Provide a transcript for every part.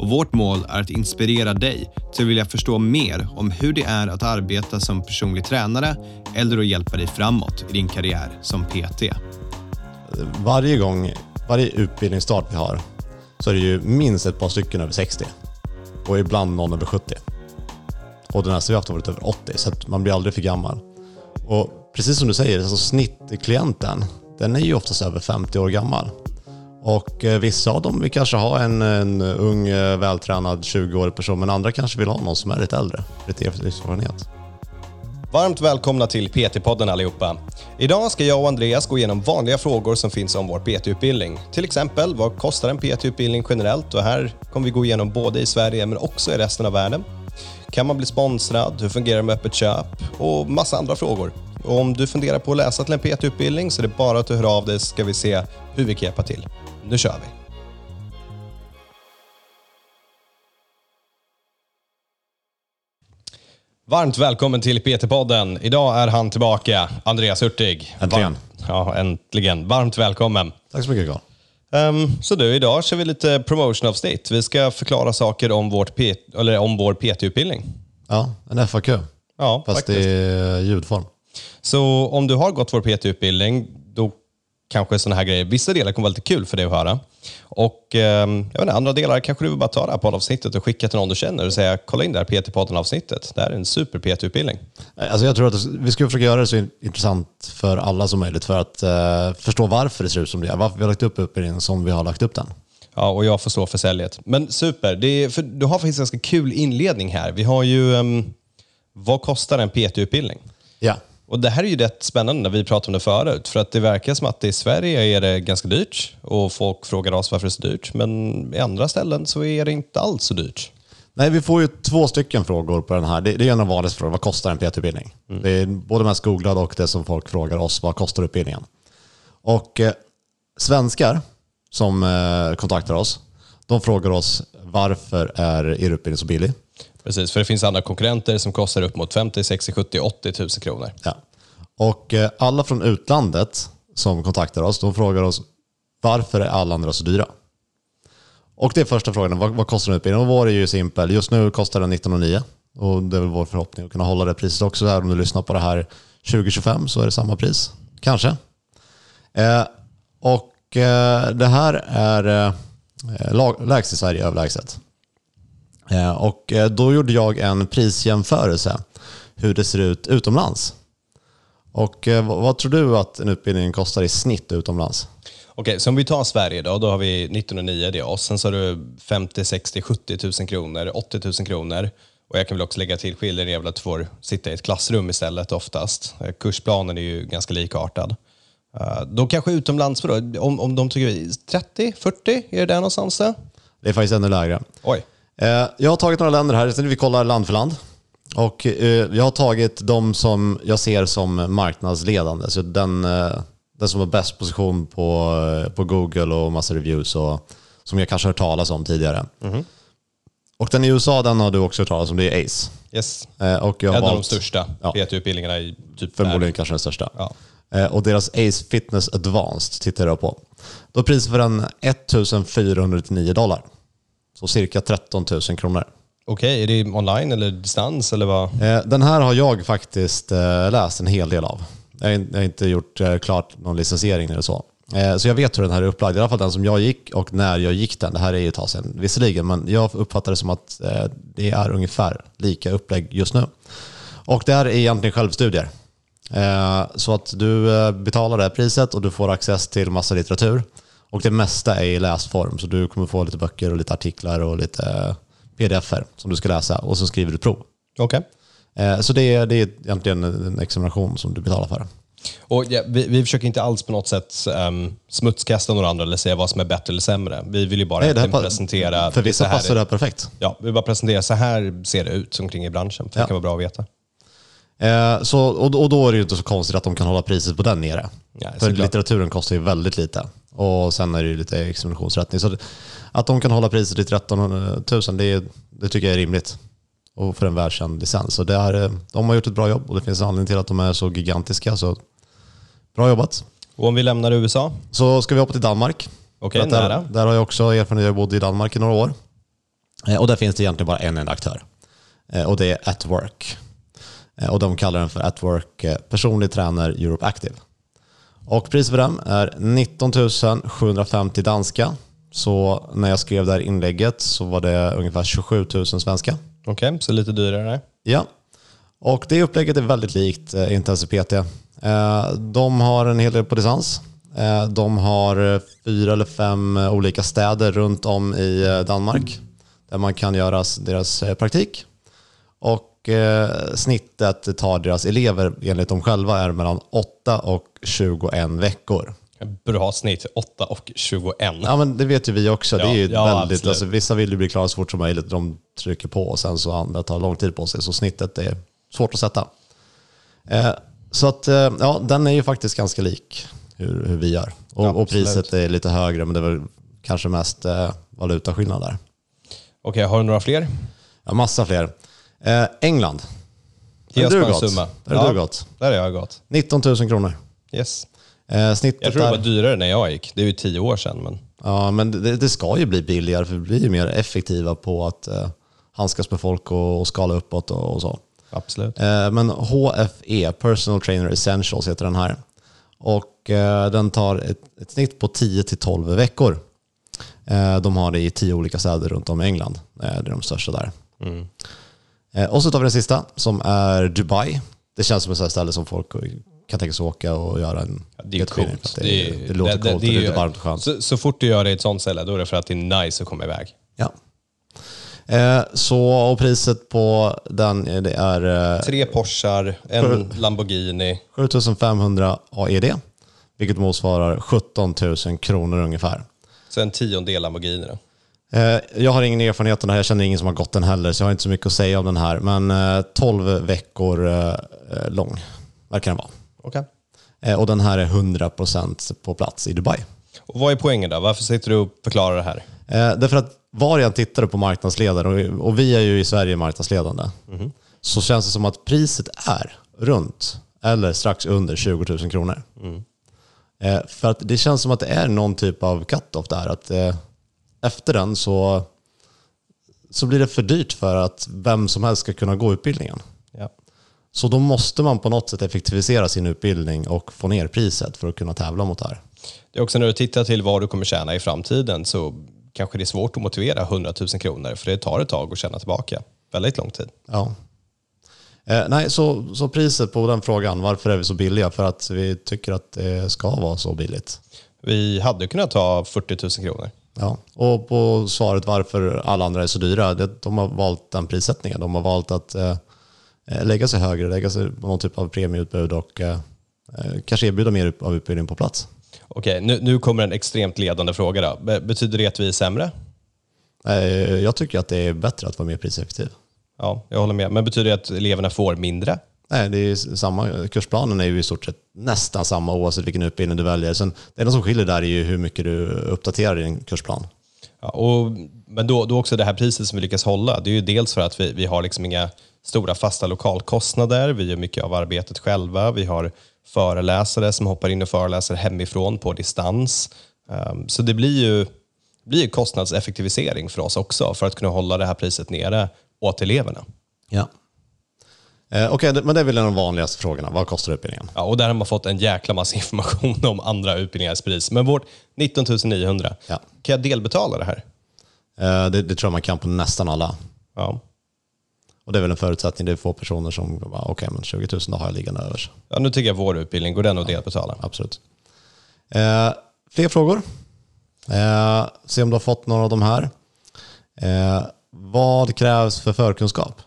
och vårt mål är att inspirera dig till att vilja förstå mer om hur det är att arbeta som personlig tränare eller att hjälpa dig framåt i din karriär som PT. Varje gång, varje utbildningsstart vi har, så är det ju minst ett par stycken över 60. Och ibland någon över 70. Och den nästa vi haft har varit över 80, så att man blir aldrig för gammal. Och precis som du säger, alltså snittklienten, den är ju oftast över 50 år gammal. Och eh, vissa av dem vill kanske ha en, en ung, eh, vältränad 20-årig person, men andra kanske vill ha någon som är lite äldre, lite erfarenhet. Varmt välkomna till PT-podden allihopa. Idag ska jag och Andreas gå igenom vanliga frågor som finns om vår PT-utbildning. Till exempel, vad kostar en PT-utbildning generellt? Och här kommer vi gå igenom både i Sverige men också i resten av världen. Kan man bli sponsrad? Hur fungerar det med öppet köp? Och massa andra frågor. Och om du funderar på att läsa till en PT-utbildning så är det bara att du hör av dig så ska vi se hur vi kan hjälpa till. Nu kör vi! Varmt välkommen till PT-podden. Idag är han tillbaka, Andreas Hurtig. Äntligen. Varmt, ja, äntligen. Varmt välkommen. Tack så mycket Carl. Ehm, så du, idag kör vi lite promotion-avsnitt. Vi ska förklara saker om, vårt P- eller om vår PT-utbildning. Ja, en FAQ. Ja, Fast faktiskt. i ljudform. Så om du har gått vår PT-utbildning, kanske sådana här grejer, vissa delar kommer vara lite kul för dig att höra. Och ehm, jag vet inte, andra delar kanske du vill bara ta det här poddavsnittet och skicka till någon du känner och säga kolla in det här PT-podden-avsnittet. Det här är en super PT-utbildning. Alltså jag tror att vi ska försöka göra det så intressant för alla som möjligt för att eh, förstå varför det ser ut som det gör. Varför vi har lagt upp utbildningen som vi har lagt upp den. Ja, och jag får stå för säljet. Men super, är, för du har faktiskt en ganska kul inledning här. Vi har ju, ehm, vad kostar en PT-utbildning? Ja. Och Det här är ju rätt spännande när vi pratade om det förut. För att det verkar som att i Sverige är det ganska dyrt och folk frågar oss varför det är så dyrt. Men i andra ställen så är det inte alls så dyrt. Nej, vi får ju två stycken frågor på den här. Det, det är en av vanligaste frågorna. Vad kostar en PT-utbildning? Det är både mest googlade och det som folk frågar oss. Vad kostar utbildningen? Och eh, svenskar som eh, kontaktar oss, de frågar oss varför är er utbildning så billig? Precis, för det finns andra konkurrenter som kostar upp mot 50, 60, 70, 80 000 kronor. Ja. Och eh, alla från utlandet som kontaktar oss, de frågar oss varför är alla andra så dyra? Och det är första frågan, vad, vad kostar en utbildning? Och vår är ju simpel. Just nu kostar den 19,9 och det är väl vår förhoppning att kunna hålla det priset också. Här, om du lyssnar på det här 2025 så är det samma pris, kanske. Eh, och eh, det här är eh, lag- lägst i Sverige överlägset. Eh, och eh, då gjorde jag en prisjämförelse hur det ser ut utomlands. Och eh, vad, tror du att en utbildning kostar i snitt utomlands? Okej, så om vi tar Sverige då, då har vi 1909, det är oss. Sen så har du 50, 60, 70 000 kronor, 80 000 kronor. Och jag kan väl också lägga till skillnaden är väl att du får sitta i ett klassrum istället oftast. Kursplanen är ju ganska likartad. Då kanske utomlands, då, om, om de tycker 30, 40, är det där någonstans? Det är faktiskt ännu lägre. Oj. Eh, Jag har tagit några länder här, vi kollar land för land. Och eh, jag har tagit de som jag ser som marknadsledande. Så den, eh, den som har bäst position på, på Google och massa reviews och som jag kanske har hört talas om tidigare. Och den i USA, den har du också hört talas om, det är ACE. Yes. Och En av de valt- största Ja. PT-utbildningarna i typ Förmodligen världen. kanske den största. Ja. Och deras Ace Fitness Advanced tittar jag på. Då priset för den 1499 dollar. Så cirka 13 000 kronor. Okej, är det online eller distans eller vad? Eh, Den här har jag faktiskt eh, läst en hel del av. Jag har inte gjort eh, klart någon licensiering eller så. Så jag vet hur den här är upplagd, i alla fall den som jag gick och när jag gick den. Det här är ju ett tag sedan visserligen, men jag uppfattar det som att det är ungefär lika upplägg just nu. Och det här är egentligen självstudier. Så att du betalar det här priset och du får access till massa litteratur. Och det mesta är i läsform, så du kommer få lite böcker och lite artiklar och lite eh, pdf-er som du ska läsa och så skriver du prov. Okej. Eh, Så det är, det är egentligen en examination som du betalar för. Och ja, vi, vi försöker inte alls på något sätt um, smutskasta några andra eller säga vad som är bättre eller sämre. Vi vill ju bara Nej, det här presentera... För vissa passar det här perfekt. Ja, vi vill bara presentera så här ser det ut omkring i branschen. För Ja. Det kan vara bra att veta. Eh, så, och, och då är det ju inte så konstigt att de kan hålla priset på den nere. Nej, För litteraturen kostar ju väldigt lite. Och sen är det ju lite expeditionsrättning. Så att de kan hålla priset till 13 000, det, det tycker jag är rimligt. Och för en välkänd licens. Så det är, eh, de har gjort ett bra jobb och det finns en anledning till att de är så gigantiska. Så bra jobbat. Och om vi lämnar USA? Så ska vi hoppa till Danmark. Okej, att där, där har jag också erfarenhet, jag bodde i Danmark i några år. Eh, Och där finns det egentligen bara en enda aktör. Eh, Och det är At Work. Och de kallar den för At Work Personlig Tränare Europe Active. Och priset för den är 19 750 danska. Så när jag skrev det här inlägget så var det ungefär 27 000 svenska. Okej, så lite dyrare. Ja, och det upplägget är väldigt likt eh, Intensiv PT. Eh, de har en hel del på distans. Eh, de har fyra eller fem olika städer runt om i eh, Danmark där man kan göra deras eh, praktik. Och eh, snittet tar deras elever enligt dem själva är mellan 8 och 21 veckor. Bra snitt, 8 och 21. Ja men det vet ju vi också. det är ju Ja, ja, väldigt, alltså, vissa vill ju bli klara så fort som möjligt. De trycker på och sen så andra tar lång tid på sig. Så snittet är svårt att sätta. Eh, så att eh, ja, den är ju faktiskt ganska lik hur, hur vi gör. Och, Ja, och priset är lite högre men det är väl kanske mest eh, valutaskillnad där. Okej, har du några fler? Ja, massa fler. Eh, England. Ge oss en summa. Där är Ja. du gått. Där är jag gått. 19 000 kronor. Yes. Eh, snittet Jag tror det var dyrare när jag gick. Det är ju tio år sedan. Men... Ja, men det, det ska ju bli billigare för vi blir ju mer effektiva på att eh, handskas med folk och, och skala uppåt och, och så. Absolut. Eh, men HFE, Personal Trainer Essentials heter den här. Och eh, den tar ett, ett snitt på 10-12 veckor. Eh, de har det i tio olika städer runt om i England. Eh, det är de största där. Eh, och så tar vi den sista som är Dubai. Det känns som ett ställe som folk kan tänka sig åka och göra en Det är coolt. att Det, det, låter coolt och det är lite varmt och skönt. Så, så fort du gör det i ett sånt ställe, då är det för att det är nice att komma iväg. Ja. Eh, så och priset på den eh, det är eh, Tre Porschar, en Lamborghini. 7500 AED, vilket motsvarar 17 000 kronor ungefär. Så en tiondel Lamborghini då. Eh, jag har ingen erfarenhet av det här, jag känner ingen som har gått den heller, så jag har inte så mycket att säga om den här. Men eh, 12 veckor eh, eh, lång verkar den vara. Eh, och den här är 100% på plats i Dubai. Och vad är poängen då? Varför sitter du och förklarar det här? Eh, därför att var jag tittar på marknadsledare, och, vi är ju i Sverige marknadsledande, så känns det som att priset är runt eller strax under 20 000 kronor. Eh, för att det känns som att det är någon typ av cut-off där. Att, eh, efter den så, så blir det för dyrt för att vem som helst ska kunna gå utbildningen. Ja. Så då måste man på något sätt effektivisera sin utbildning och få ner priset för att kunna tävla mot det här. Det är också när du tittar till vad du kommer tjäna i framtiden så kanske det är svårt att motivera 100 000 kronor för det tar ett tag att tjäna tillbaka. Väldigt lång tid. Ja. Eh, nej, så, så priset på den frågan, varför är vi så billiga? För att vi tycker att det ska vara så billigt. Vi hade kunnat ta 40 000 kronor. Ja. Och på svaret varför alla andra är så dyra, det, de har valt den prissättningen. De har valt att eh, eh, lägga sig högre, lägga sig på någon typ av premieutbud och eh, eh, kanske erbjuda mer av utbildning på plats. Okej, nu, nu kommer en extremt ledande fråga då. Be- Betyder det att vi är sämre? Jag tycker att det är bättre att vara mer priseffektiv. Ja, jag håller med. Men betyder det att eleverna får mindre? Nej, det är samma, kursplanen är ju i stort sett nästan samma oavsett vilken utbildning du väljer. Sen, det enda som skiljer där är ju hur mycket du uppdaterar din kursplan. Ja, och, men då, då också det här priset som vi lyckas hålla, det är ju dels för att vi, vi har liksom inga stora fasta lokalkostnader, vi gör mycket av arbetet själva, vi har föreläsare som hoppar in och föreläser hemifrån på distans. Um, så det blir ju, blir kostnadseffektivisering för oss också för att kunna hålla det här priset nere åt eleverna. Ja. Eh, Okej, det- men det är väl en av de vanligaste frågorna. Vad kostar utbildningen? Ja, och där har man fått en jäkla massa information om andra utbildningars pris. Men vårt 19 900, Ja. kan jag delbetala det här? Eh, det, det tror jag man kan på nästan alla. Ja. Och det är väl en förutsättning. Det är få personer som bara, okej, men 20 000 då har jag liggande över. ja, nu tycker jag vår utbildning, går den att delbetala? Absolut. Eh, fler frågor? Eh, se om du har fått några av de här. Eh, vad krävs för förkunskap?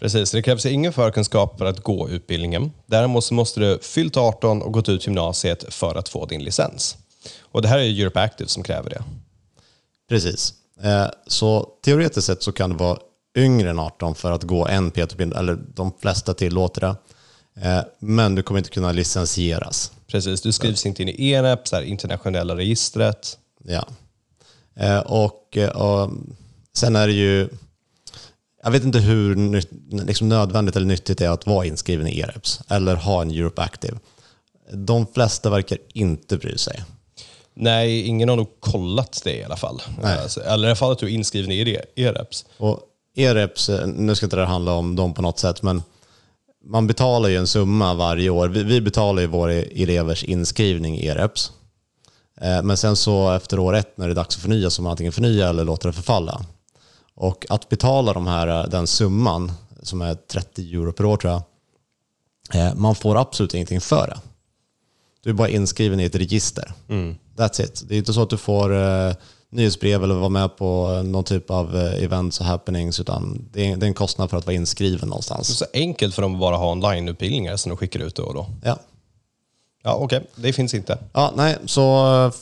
Precis, det krävs ingen förkunskap för att gå utbildningen. Däremot så måste du fyllt 18 och gått ut gymnasiet för att få din licens. Och det här är Europe Active som kräver det. Precis. Eh, så teoretiskt sett så kan det vara yngre än 18 för att gå en P2P, eller de flesta tillåter det. Eh, men du kommer inte kunna licensieras. Precis, du skrivs inte in i ENEP, så här, internationella registret. Ja. Eh, och, och sen är det ju, jag vet inte hur liksom nödvändigt eller nyttigt det är att vara inskriven i EREPS eller ha en Europe Active. De flesta verkar inte bry sig. Nej, ingen har nog kollat det i alla fall. Alltså, eller i alla fall att du är inskriven i EREPS. Och EREPS, nu ska inte det handla om dem på något sätt, men man betalar ju en summa varje år. Vi, vi betalar ju våra elevers inskrivning i EREPS. Eh, Men sen så efter år ett när det är dags att förnya så man antingen förnya eller låter det förfalla. Och att betala de här, eh, den summan, som är 30 euro per år tror jag, eh, man får absolut ingenting för det. Du är bara inskriven i ett register. That's it. Det är inte så att du får eh, nyhetsbrev eller vara med på någon typ av eh, events och happenings, utan det är, det är en kostnad för att vara inskriven Det är någonstans. så enkelt för dem att bara ha onlineutbildningar som de skickar ut då och då. Ja. Ja, okej, det finns inte. Ja, nej, så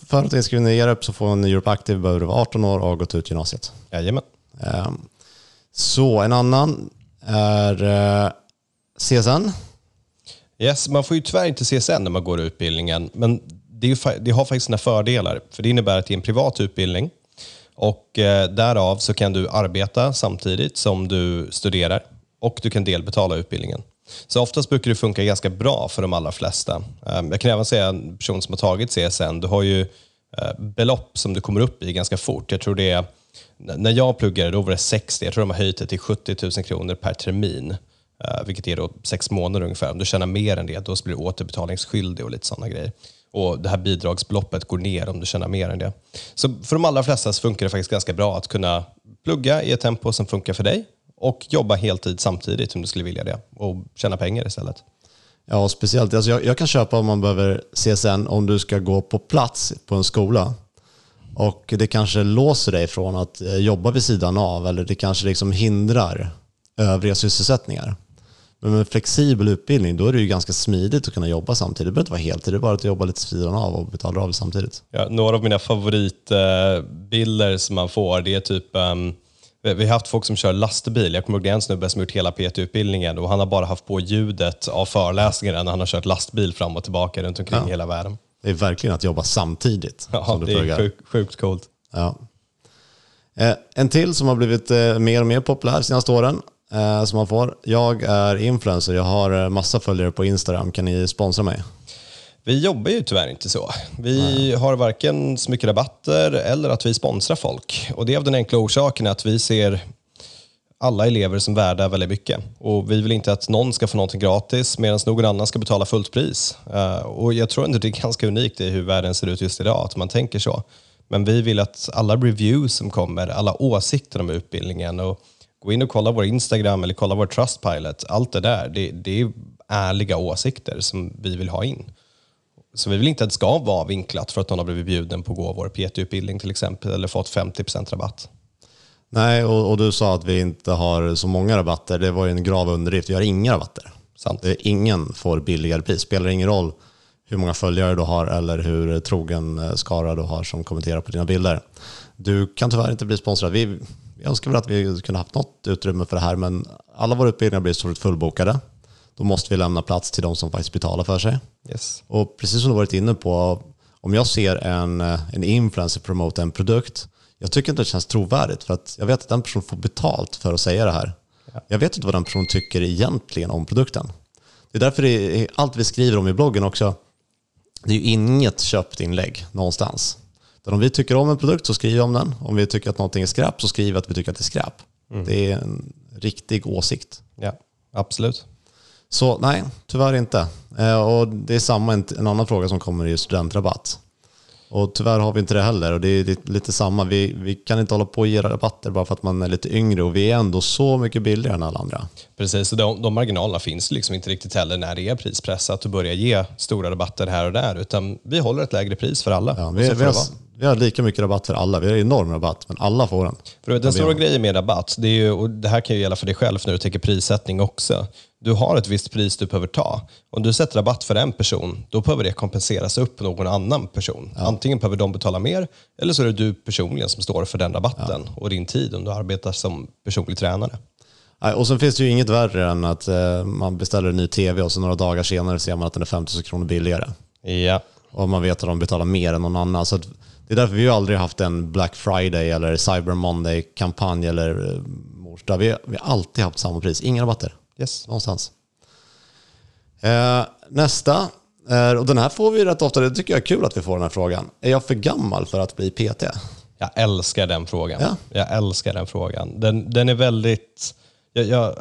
för att vara inskriven i EREP så får en Europe Active behöver du vara 18 år och ha gått ut gymnasiet. Jajamän. Ehm, så en annan är eh, CSN. Yes, man får ju tyvärr inte CSN när man går utbildningen, men det, är ju, det har faktiskt sina fördelar. För det innebär att det är en privat utbildning och eh, därav så kan du arbeta samtidigt som du studerar och du kan delbetala utbildningen. Så oftast brukar det funka ganska bra för de allra flesta. Eh, jag kan även säga en person som har tagit CSN, du har ju eh, belopp som du kommer upp i ganska fort. Jag tror det är, när jag pluggade då var det 60, jag tror de har höjt det till 70 000 kronor per termin. Eh, vilket är då sex månader ungefär. Om du tjänar mer än det, då blir du återbetalningsskyldig och lite sådana grejer. Och det här bidragsbeloppet går ner om du tjänar mer än det. Så för de allra flesta så funkar det faktiskt ganska bra att kunna plugga i ett tempo som funkar för dig och jobba heltid samtidigt om du skulle vilja det och tjäna pengar istället. Ja, speciellt. Alltså jag, jag kan köpa om man behöver CSN om du ska gå på plats på en skola. Och det kanske låser dig från att eh, jobba vid sidan av eller det kanske liksom hindrar övriga sysselsättningar. Men med flexibel utbildning då är det ju ganska smidigt att kunna jobba samtidigt. Det behöver inte vara heltid, det är bara att jobba lite sidan av och betala av samtidigt. Ja, några av mina favoritbilder som man får, det är typ ehm, vi har haft folk som kör lastbil. Jag kommer ihåg det en snubbe som gjort hela PT-utbildningen och han har bara haft på ljudet av föreläsningarna när han har kört lastbil fram och tillbaka runt omkring hela världen. Det är verkligen att jobba samtidigt. Ja, som du det är pluggar. sjukt, coolt. Ja. Eh, en till som har blivit eh, mer och mer populär senaste åren, eh, som man får. Jag är influencer, jag har massa följare på Instagram. Kan ni sponsra mig? Vi jobbar ju tyvärr inte så. Vi har varken så mycket rabatter eller att vi sponsrar folk. Och det är av den enkla orsaken att vi ser alla elever som värda väldigt mycket. Och vi vill inte att någon ska få någonting gratis medan någon annan ska betala fullt pris. Eh, och jag tror ändå det är ganska unikt i hur världen ser ut just idag, att man tänker så. Men vi vill att alla reviews som kommer, alla åsikter om utbildningen och gå in och kolla vår Instagram eller kolla vår Trustpilot, allt det där, det, det är ärliga åsikter som vi vill ha in. Så vi vill inte att det ska vara vinklat för att någon har blivit bjuden på att gå vår PT-utbildning till exempel eller fått 50% rabatt. Nej, och, och du sa att vi inte har så många rabatter. Det var ju en grav underdrift. Vi har inga rabatter. Sant. Ingen får billigare pris. Spelar ingen roll hur många följare du har eller hur trogen eh, skara du har som kommenterar på dina bilder. Du kan tyvärr inte bli sponsrad. Vi, vi önskar väl att vi kunde haft något utrymme för det här, men alla våra utbildningar blir så fullbokade. Då måste vi lämna plats till de som faktiskt betalar för sig. Yes. Och precis som du varit inne på, om jag ser en, eh, en influencer promota en produkt, jag tycker inte det känns trovärdigt för att jag vet att den personen får betalt för att säga det här. Jag vet inte vad den personen tycker egentligen om produkten. Det är därför det är, allt vi skriver om i bloggen också, det är ju inget köpt inlägg någonstans. Utan om vi tycker om en produkt så skriver vi om den. Om vi tycker att någonting är skräp så skriver vi att vi tycker att det är skräp. Det är en riktig åsikt. Ja, absolut. Så nej, tyvärr inte. Eh, och det är samma, en annan fråga som kommer i studentrabatt. Och tyvärr har vi inte det heller och det är lite, samma. Vi, vi kan inte hålla på och ge rabatter bara för att man är lite yngre och vi är ändå så mycket billigare än alla andra. Precis, och de, de marginalerna finns liksom inte riktigt heller när det är prispressat och börja ge stora rabatter här och där, utan vi håller ett lägre pris för alla. Ja, vi, vi, har. Vi har lika mycket rabatt för alla. Vi har enorm rabatt, men alla får den. För den stora grejen med rabatt, det, är ju, och det här kan ju gälla för dig själv när du tänker prissättning också. Du har ett visst pris du behöver ta. Om du sätter rabatt för en person, då behöver det kompenseras upp på någon annan person. Antingen behöver de betala mer, eller så är det du personligen som står för den rabatten och din tid om du arbetar som personlig tränare. Och sen finns det ju inget värre än att eh, man beställer en ny tv och så några dagar senare ser man att den är 50 kronor billigare. Ja, Och man vet att de betalar mer än någon annan. Så det är därför vi har aldrig haft en Black Friday eller Cyber Monday-kampanj eller eh, mors dag. Vi, vi har alltid haft samma pris, inga rabatter yes. någonstans. Eh, nästa, är, och den här får vi rätt ofta, det tycker jag är kul att vi får den här frågan. Är jag för gammal för att bli PT? Jag älskar den frågan. Ja. Jag älskar den frågan. Den, den är väldigt... Jag, jag,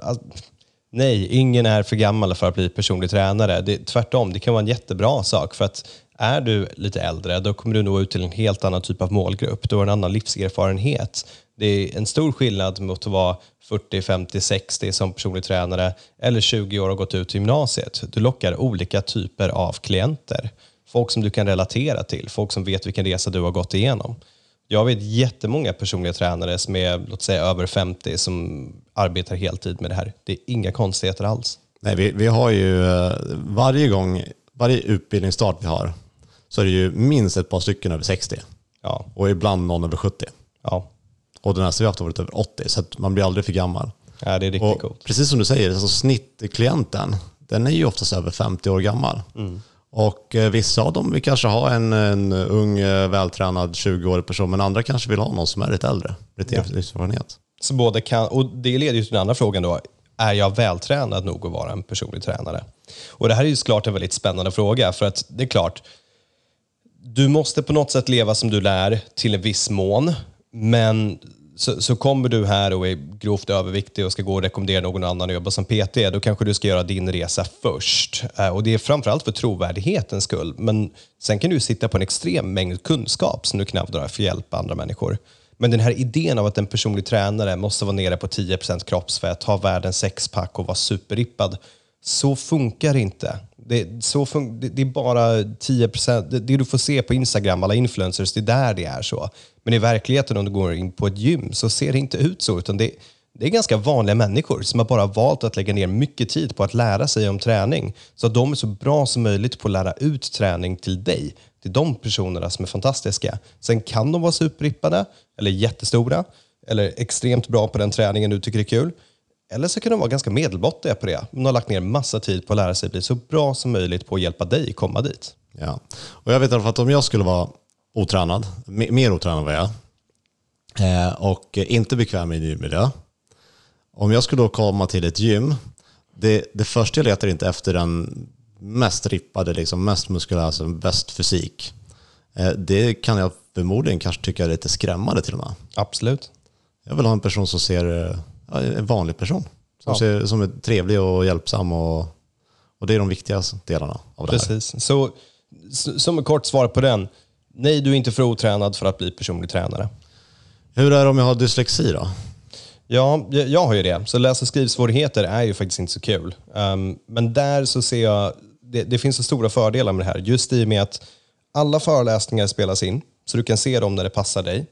nej, ingen är för gammal för att bli personlig tränare. Det, tvärtom, det kan vara en jättebra sak. För att är du lite äldre, då kommer du nå ut till en helt annan typ av målgrupp. Du har en annan livserfarenhet. Det är en stor skillnad mot att vara 40, 50, 60 som personlig tränare eller 20 år och gått ut gymnasiet. Du lockar olika typer av klienter. Folk som du kan relatera till, folk som vet vilken resa du har gått igenom. Jag vet jättemånga personliga tränare som är låt säga, över 50 som arbetar heltid med det här. Det är inga konstigheter alls. Nej, vi, vi har ju eh, varje gång, varje utbildningsstart vi har, så är det ju minst ett par stycken över 60 Ja, och ibland någon över 70. ja. Och den nästa vi haft har varit över 80, så man blir aldrig för gammal. ja det är riktigt Och coolt. precis som du säger, alltså snittklienten, den är ju oftast över 50 år gammal. Mm. Och eh, vissa av dem vill kanske ha en, en ung, eh, vältränad 20-årig person, men andra kanske vill ha någon som är lite äldre, lite Ja. livserfarenhet. Så både kan, och det leder ju till den andra frågan då. Är jag vältränad nog att vara en personlig tränare? Och det här är ju såklart en väldigt spännande fråga för att det är klart, du måste på något sätt leva som du lär till en viss mån. Men så, så kommer du här och är grovt överviktig och ska gå och rekommendera någon annan att jobba som PT, då kanske du ska göra din resa först. Eh, och det är framförallt för trovärdighetens skull. Men sen kan du sitta på en extrem mängd kunskap som du knappt drar för att hjälpa andra människor. Men den här idén av att en personlig tränare måste vara nere på 10% kroppsfett, ha världens sexpack och vara superrippad. Så funkar det inte. Det, så fun- det, det är bara 10%, det, det du får se på Instagram, alla influencers, det är där det är så. Men i verkligheten om du går in på ett gym så ser det inte ut så, utan det, det är ganska vanliga människor som har bara valt att lägga ner mycket tid på att lära sig om träning. Så att de är så bra som möjligt på att lära ut träning till dig. Det är de personerna som är fantastiska. Sen kan de vara superrippade, eller jättestora, eller extremt bra på den träningen du tycker är kul. Eller så kan de vara ganska medelmåttiga på det. De har lagt ner massa tid på att lära sig bli så bra som möjligt på att hjälpa dig komma dit. Ja. Och jag vet i alla fall att om jag skulle vara otränad, mer otränad än vad jag är, eh, och inte bekväm i en gymmiljö, om jag skulle då komma till ett gym, det, det första jag letar inte efter den mest rippade, liksom, mest muskuläsa, bäst fysik. Eh, Det kan jag förmodligen kanske tycka är lite skrämmande till och med. Absolut. Jag vill ha en person som ser, eh, en vanlig person. Som, Ja. ser, som är trevlig och hjälpsam och, och det är de viktigaste delarna av det här. Precis. Så, s- som ett kort svar på den. Nej, du är inte för otränad för att bli personlig tränare. Hur är det om jag har dyslexi då? Ja, jag, jag har ju det. Så läs och skrivsvårigheter är ju faktiskt inte så kul. Um, men där så ser jag, det, det finns så stora fördelar med det här. Just i och med att alla föreläsningar spelas in, så du kan se dem när det passar dig.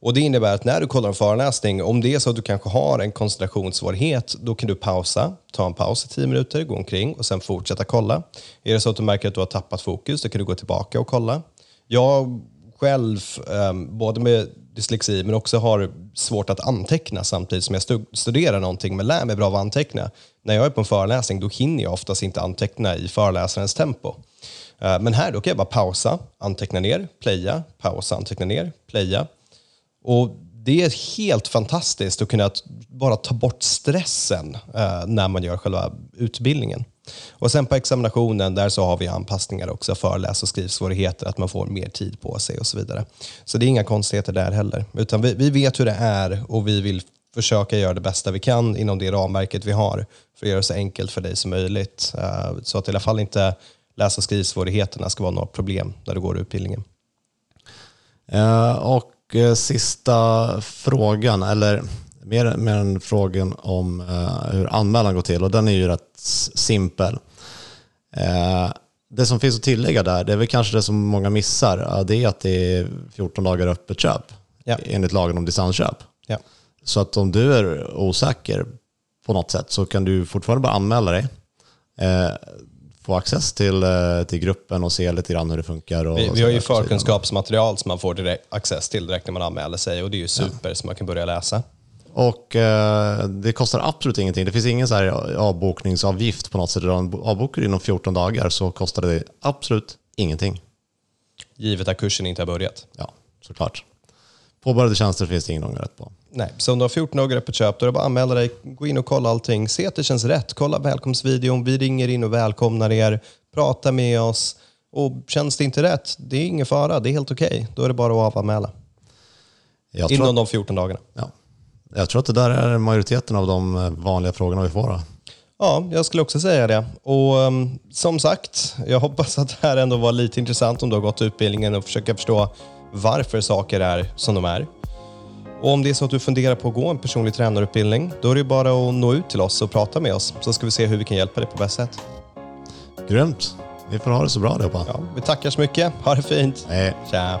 Och Det innebär att när du kollar en föreläsning, om det är så att du kanske har en koncentrationssvårighet, då kan du pausa, ta en paus i tio minuter, gå omkring och sen fortsätta kolla. Är det så att du märker att du har tappat fokus, då kan du gå tillbaka och kolla. Jag själv, ehm, både med dyslexi men också har svårt att anteckna samtidigt som jag studerar någonting men lär mig bra av att anteckna. När jag är på en föreläsning då hinner jag oftast inte anteckna i föreläsarens tempo. Eh, men här då kan jag bara pausa, anteckna ner, playa, pausa, anteckna ner, playa. Och det är helt fantastiskt att kunna bara ta bort stressen eh, när man gör själva utbildningen. Och sen på examinationen där så har vi anpassningar också för läs och skrivsvårigheter, att man får mer tid på sig och så vidare. Så det är inga konstigheter där heller. Utan vi, vi vet hur det är och vi vill försöka göra det bästa vi kan inom det ramverket vi har för att göra det så enkelt för dig som möjligt. Eh, så att i alla fall inte läs och skrivsvårigheterna ska vara något problem när du går utbildningen. Eh, och eh, sista frågan, eller mer, mer än frågan om eh, hur anmälan går till, och den är ju rätt simpel. Eh, det som finns att tillägga där, det är väl kanske det som många missar, ja, det är att det är 14 dagar öppet köp Ja. enligt lagen om distansköp. Ja. Så att om du är osäker på något sätt så kan du fortfarande bara anmäla dig. Eh, få access till, eh, till gruppen och se lite grann hur det funkar. Och, Vi, vi har ju förkunskapsmaterial som man får direkt access till direkt när man anmäler sig och det är ju super så man kan börja läsa. Och eh, det kostar absolut ingenting. Det finns ingen så här avbokningsavgift på något sätt. Om du avbokar inom 14 dagar så kostar det absolut ingenting. Givet att kursen inte har börjat. Ja, såklart. Påbörjade tjänster finns det ingen ångerrätt på. Nej, så om du har 14 dagar öppet köp, då är det bara att anmäla dig, gå in och kolla allting, se att det känns rätt, kolla välkomstvideon, vi ringer in och välkomnar er, prata med oss och känns det inte rätt, det är ingen fara, det är helt okej. Då är det bara att avanmäla. Inom de 14 dagarna. ja, jag tror att det där är majoriteten av de eh, vanliga frågorna vi får. Då. Ja, jag skulle också säga det. Och um, som sagt, jag hoppas att det här ändå var lite intressant om du har gått utbildningen och försöka förstå varför saker är som de är. Och om det är så att du funderar på att gå en personlig tränarutbildning, då är det bara att nå ut till oss och prata med oss, så ska vi se hur vi kan hjälpa dig på bästa sätt. Grymt. Vi får ha det så bra allihopa. Ja, vi tackar så mycket. Ha det fint. Hej. Tja.